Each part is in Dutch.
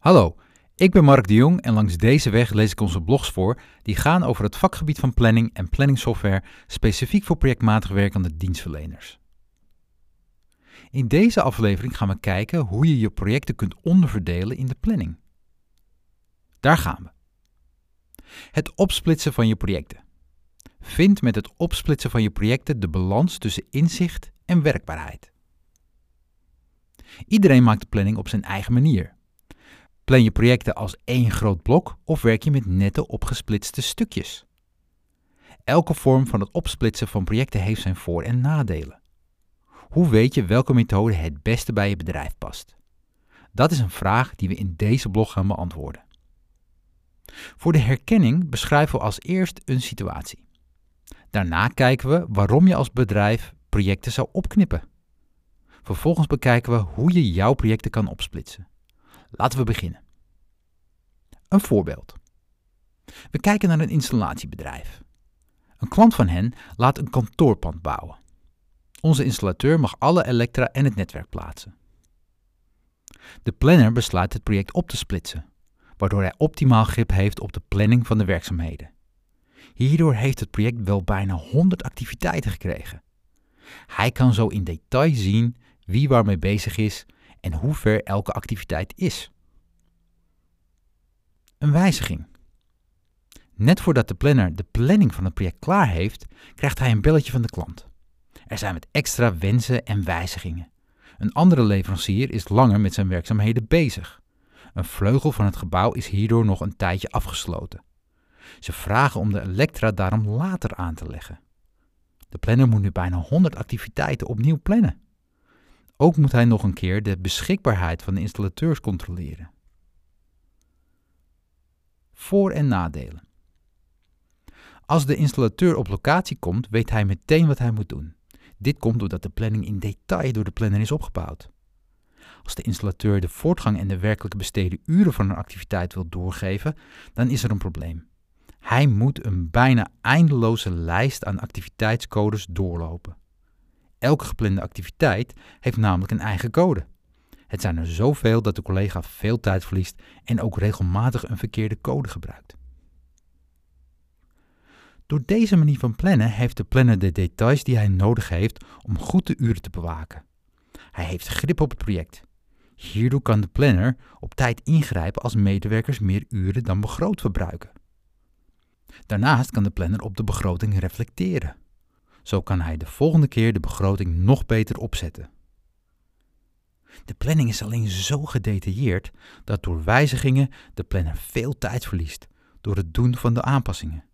Hallo, ik ben Mark de Jong en langs deze weg lees ik onze blogs voor die gaan over het vakgebied van planning en planningsoftware specifiek voor projectmatig werkende dienstverleners. In deze aflevering gaan we kijken hoe je je projecten kunt onderverdelen in de planning. Daar gaan we. Het opsplitsen van je projecten. Vind met het opsplitsen van je projecten de balans tussen inzicht en werkbaarheid. Iedereen maakt de planning op zijn eigen manier. Plan je projecten als één groot blok of werk je met nette opgesplitste stukjes? Elke vorm van het opsplitsen van projecten heeft zijn voor- en nadelen. Hoe weet je welke methode het beste bij je bedrijf past? Dat is een vraag die we in deze blog gaan beantwoorden. Voor de herkenning beschrijven we als eerst een situatie. Daarna kijken we waarom je als bedrijf projecten zou opknippen. Vervolgens bekijken we hoe je jouw projecten kan opsplitsen. Laten we beginnen. Een voorbeeld. We kijken naar een installatiebedrijf. Een klant van hen laat een kantoorpand bouwen. Onze installateur mag alle elektra en het netwerk plaatsen. De planner besluit het project op te splitsen, waardoor hij optimaal grip heeft op de planning van de werkzaamheden. Hierdoor heeft het project wel bijna 100 activiteiten gekregen. Hij kan zo in detail zien wie waarmee bezig is en hoe ver elke activiteit is. Een wijziging. Net voordat de planner de planning van het project klaar heeft, krijgt hij een belletje van de klant. Er zijn met extra wensen en wijzigingen. Een andere leverancier is langer met zijn werkzaamheden bezig. Een vleugel van het gebouw is hierdoor nog een tijdje afgesloten. Ze vragen om de elektra daarom later aan te leggen. De planner moet nu bijna 100 activiteiten opnieuw plannen. Ook moet hij nog een keer de beschikbaarheid van de installateurs controleren. Voor- en nadelen. Als de installateur op locatie komt, weet hij meteen wat hij moet doen. Dit komt doordat de planning in detail door de planner is opgebouwd. Als de installateur de voortgang en de werkelijke besteden uren van een activiteit wil doorgeven, dan is er een probleem. Hij moet een bijna eindeloze lijst aan activiteitscodes doorlopen. Elke geplande activiteit heeft namelijk een eigen code. Het zijn er zoveel dat de collega veel tijd verliest en ook regelmatig een verkeerde code gebruikt. Door deze manier van plannen heeft de planner de details die hij nodig heeft om goed de uren te bewaken. Hij heeft grip op het project. Hierdoor kan de planner op tijd ingrijpen als medewerkers meer uren dan begroot verbruiken. Daarnaast kan de planner op de begroting reflecteren. Zo kan hij de volgende keer de begroting nog beter opzetten. De planning is alleen zo gedetailleerd dat door wijzigingen de planner veel tijd verliest door het doen van de aanpassingen.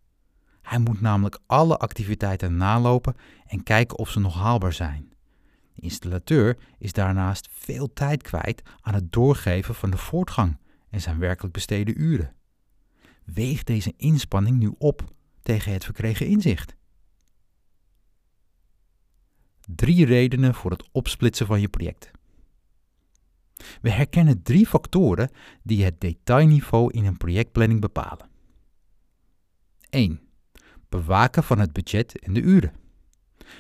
Hij moet namelijk alle activiteiten nalopen en kijken of ze nog haalbaar zijn. De installateur is daarnaast veel tijd kwijt aan het doorgeven van de voortgang en zijn werkelijk besteden uren. Weeg deze inspanning nu op tegen het verkregen inzicht. Drie redenen voor het opsplitsen van je project. We herkennen drie factoren die het detailniveau in een projectplanning bepalen. 1. Bewaken van het budget en de uren.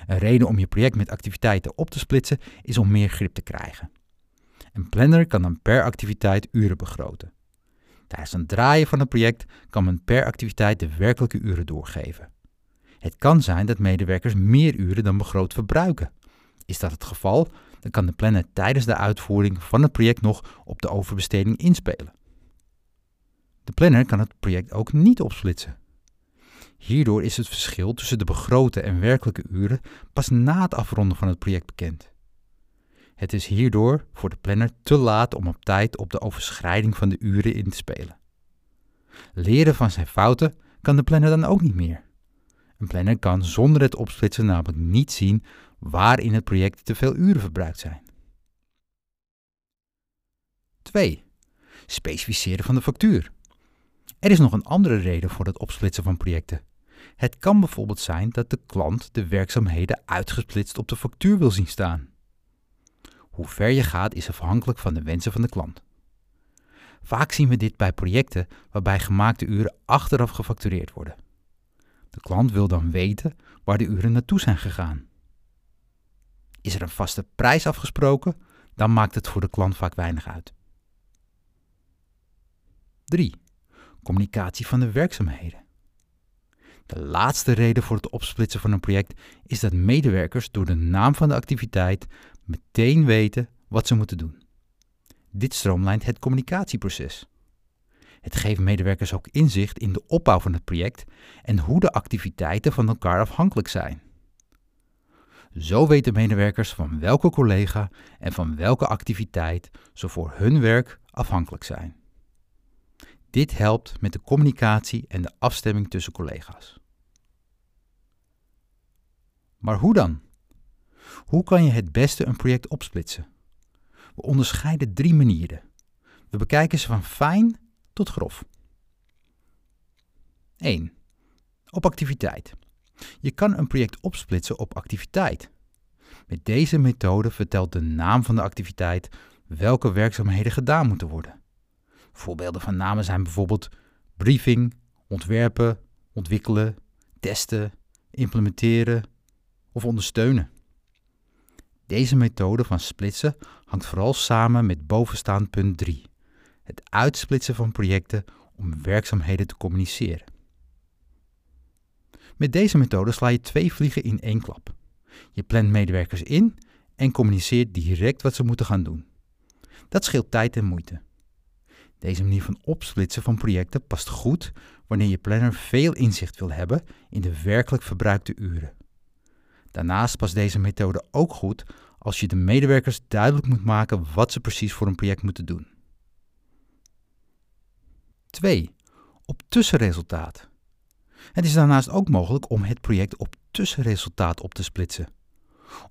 Een reden om je project met activiteiten op te splitsen is om meer grip te krijgen. Een planner kan dan per activiteit uren begroten. Tijdens een draaien van het project kan men per activiteit de werkelijke uren doorgeven. Het kan zijn dat medewerkers meer uren dan begroot verbruiken. Is dat het geval, dan kan de planner tijdens de uitvoering van het project nog op de overbesteding inspelen. De planner kan het project ook niet opsplitsen. Hierdoor is het verschil tussen de begrote en werkelijke uren pas na het afronden van het project bekend. Het is hierdoor voor de planner te laat om op tijd op de overschrijding van de uren in te spelen. Leren van zijn fouten kan de planner dan ook niet meer. Een planner kan zonder het opsplitsen namelijk niet zien waar in het project te veel uren verbruikt zijn. 2. Specificeren van de factuur. Er is nog een andere reden voor het opsplitsen van projecten. Het kan bijvoorbeeld zijn dat de klant de werkzaamheden uitgesplitst op de factuur wil zien staan. Hoe ver je gaat is afhankelijk van de wensen van de klant. Vaak zien we dit bij projecten waarbij gemaakte uren achteraf gefactureerd worden. De klant wil dan weten waar de uren naartoe zijn gegaan. Is er een vaste prijs afgesproken, dan maakt het voor de klant vaak weinig uit. 3. Communicatie van de werkzaamheden. De laatste reden voor het opsplitsen van een project is dat medewerkers door de naam van de activiteit meteen weten wat ze moeten doen. Dit stroomlijnt het communicatieproces. Het geeft medewerkers ook inzicht in de opbouw van het project en hoe de activiteiten van elkaar afhankelijk zijn. Zo weten medewerkers van welke collega en van welke activiteit ze voor hun werk afhankelijk zijn. Dit helpt met de communicatie en de afstemming tussen collega's. Maar hoe dan? Hoe kan je het beste een project opsplitsen? We onderscheiden drie manieren. We bekijken ze van fijn tot grof. 1. Op activiteit. Je kan een project opsplitsen op activiteit. Met deze methode vertelt de naam van de activiteit welke werkzaamheden gedaan moeten worden. Voorbeelden van namen zijn bijvoorbeeld briefing, ontwerpen, ontwikkelen, testen, implementeren of ondersteunen. Deze methode van splitsen hangt vooral samen met bovenstaand punt 3, het uitsplitsen van projecten om werkzaamheden te communiceren. Met deze methode sla je twee vliegen in één klap. Je plant medewerkers in en communiceert direct wat ze moeten gaan doen. Dat scheelt tijd en moeite. Deze manier van opsplitsen van projecten past goed wanneer je planner veel inzicht wil hebben in de werkelijk verbruikte uren. Daarnaast past deze methode ook goed als je de medewerkers duidelijk moet maken wat ze precies voor een project moeten doen. 2. Op tussenresultaat. Het is daarnaast ook mogelijk om het project op tussenresultaat op te splitsen.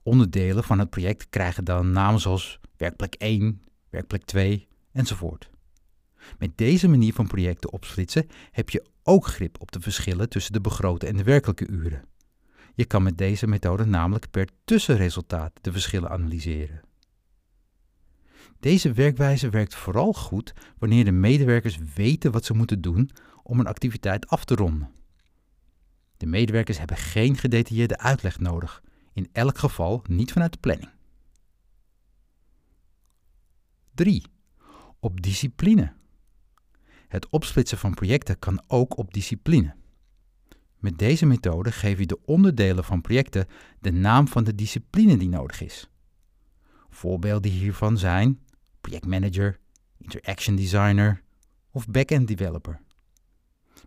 Onderdelen van het project krijgen dan namen zoals werkplek 1, werkplek 2 enzovoort. Met deze manier van projecten opsplitsen heb je ook grip op de verschillen tussen de begrote en de werkelijke uren. Je kan met deze methode namelijk per tussenresultaat de verschillen analyseren. Deze werkwijze werkt vooral goed wanneer de medewerkers weten wat ze moeten doen om een activiteit af te ronden. De medewerkers hebben geen gedetailleerde uitleg nodig, in elk geval niet vanuit de planning. 3. Op discipline. Het opsplitsen van projecten kan ook op discipline. Met deze methode geef je de onderdelen van projecten de naam van de discipline die nodig is. Voorbeelden hiervan zijn projectmanager, interaction designer of backend developer.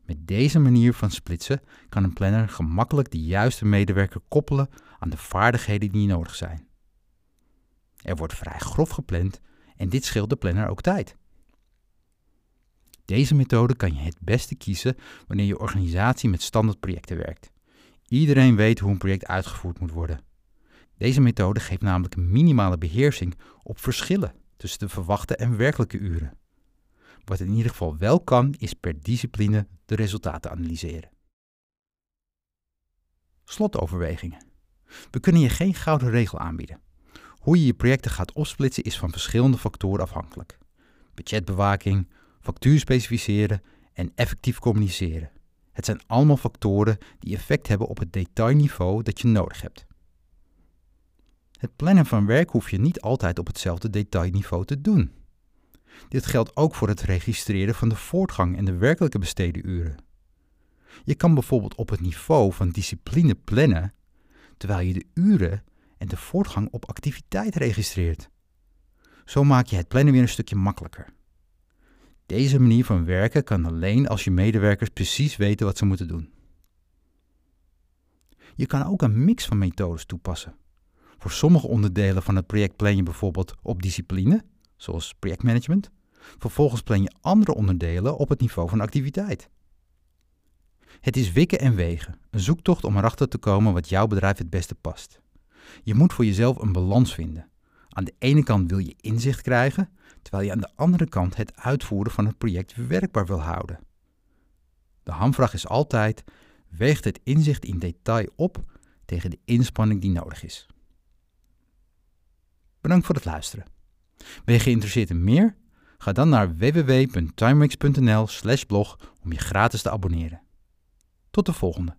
Met deze manier van splitsen kan een planner gemakkelijk de juiste medewerker koppelen aan de vaardigheden die nodig zijn. Er wordt vrij grof gepland en dit scheelt de planner ook tijd. Deze methode kan je het beste kiezen wanneer je organisatie met standaardprojecten werkt. Iedereen weet hoe een project uitgevoerd moet worden. Deze methode geeft namelijk minimale beheersing op verschillen tussen de verwachte en werkelijke uren. Wat in ieder geval wel kan, is per discipline de resultaten analyseren. Slotoverwegingen. We kunnen je geen gouden regel aanbieden. Hoe je je projecten gaat opsplitsen is van verschillende factoren afhankelijk. Budgetbewaking, factuur specificeren en effectief communiceren. Het zijn allemaal factoren die effect hebben op het detailniveau dat je nodig hebt. Het plannen van werk hoef je niet altijd op hetzelfde detailniveau te doen. Dit geldt ook voor het registreren van de voortgang en de werkelijke besteden uren. Je kan bijvoorbeeld op het niveau van discipline plannen, terwijl je de uren en de voortgang op activiteit registreert. Zo maak je het plannen weer een stukje makkelijker. Deze manier van werken kan alleen als je medewerkers precies weten wat ze moeten doen. Je kan ook een mix van methodes toepassen. Voor sommige onderdelen van het project plan je bijvoorbeeld op discipline, zoals projectmanagement. Vervolgens plan je andere onderdelen op het niveau van activiteit. Het is wikken en wegen, een zoektocht om erachter te komen wat jouw bedrijf het beste past. Je moet voor jezelf een balans vinden. Aan de ene kant wil je inzicht krijgen, terwijl je aan de andere kant het uitvoeren van het project werkbaar wil houden. De hamvraag is altijd: weegt het inzicht in detail op tegen de inspanning die nodig is? Bedankt voor het luisteren. Ben je geïnteresseerd in meer? Ga dan naar www.timex.nl/blog om je gratis te abonneren. Tot de volgende.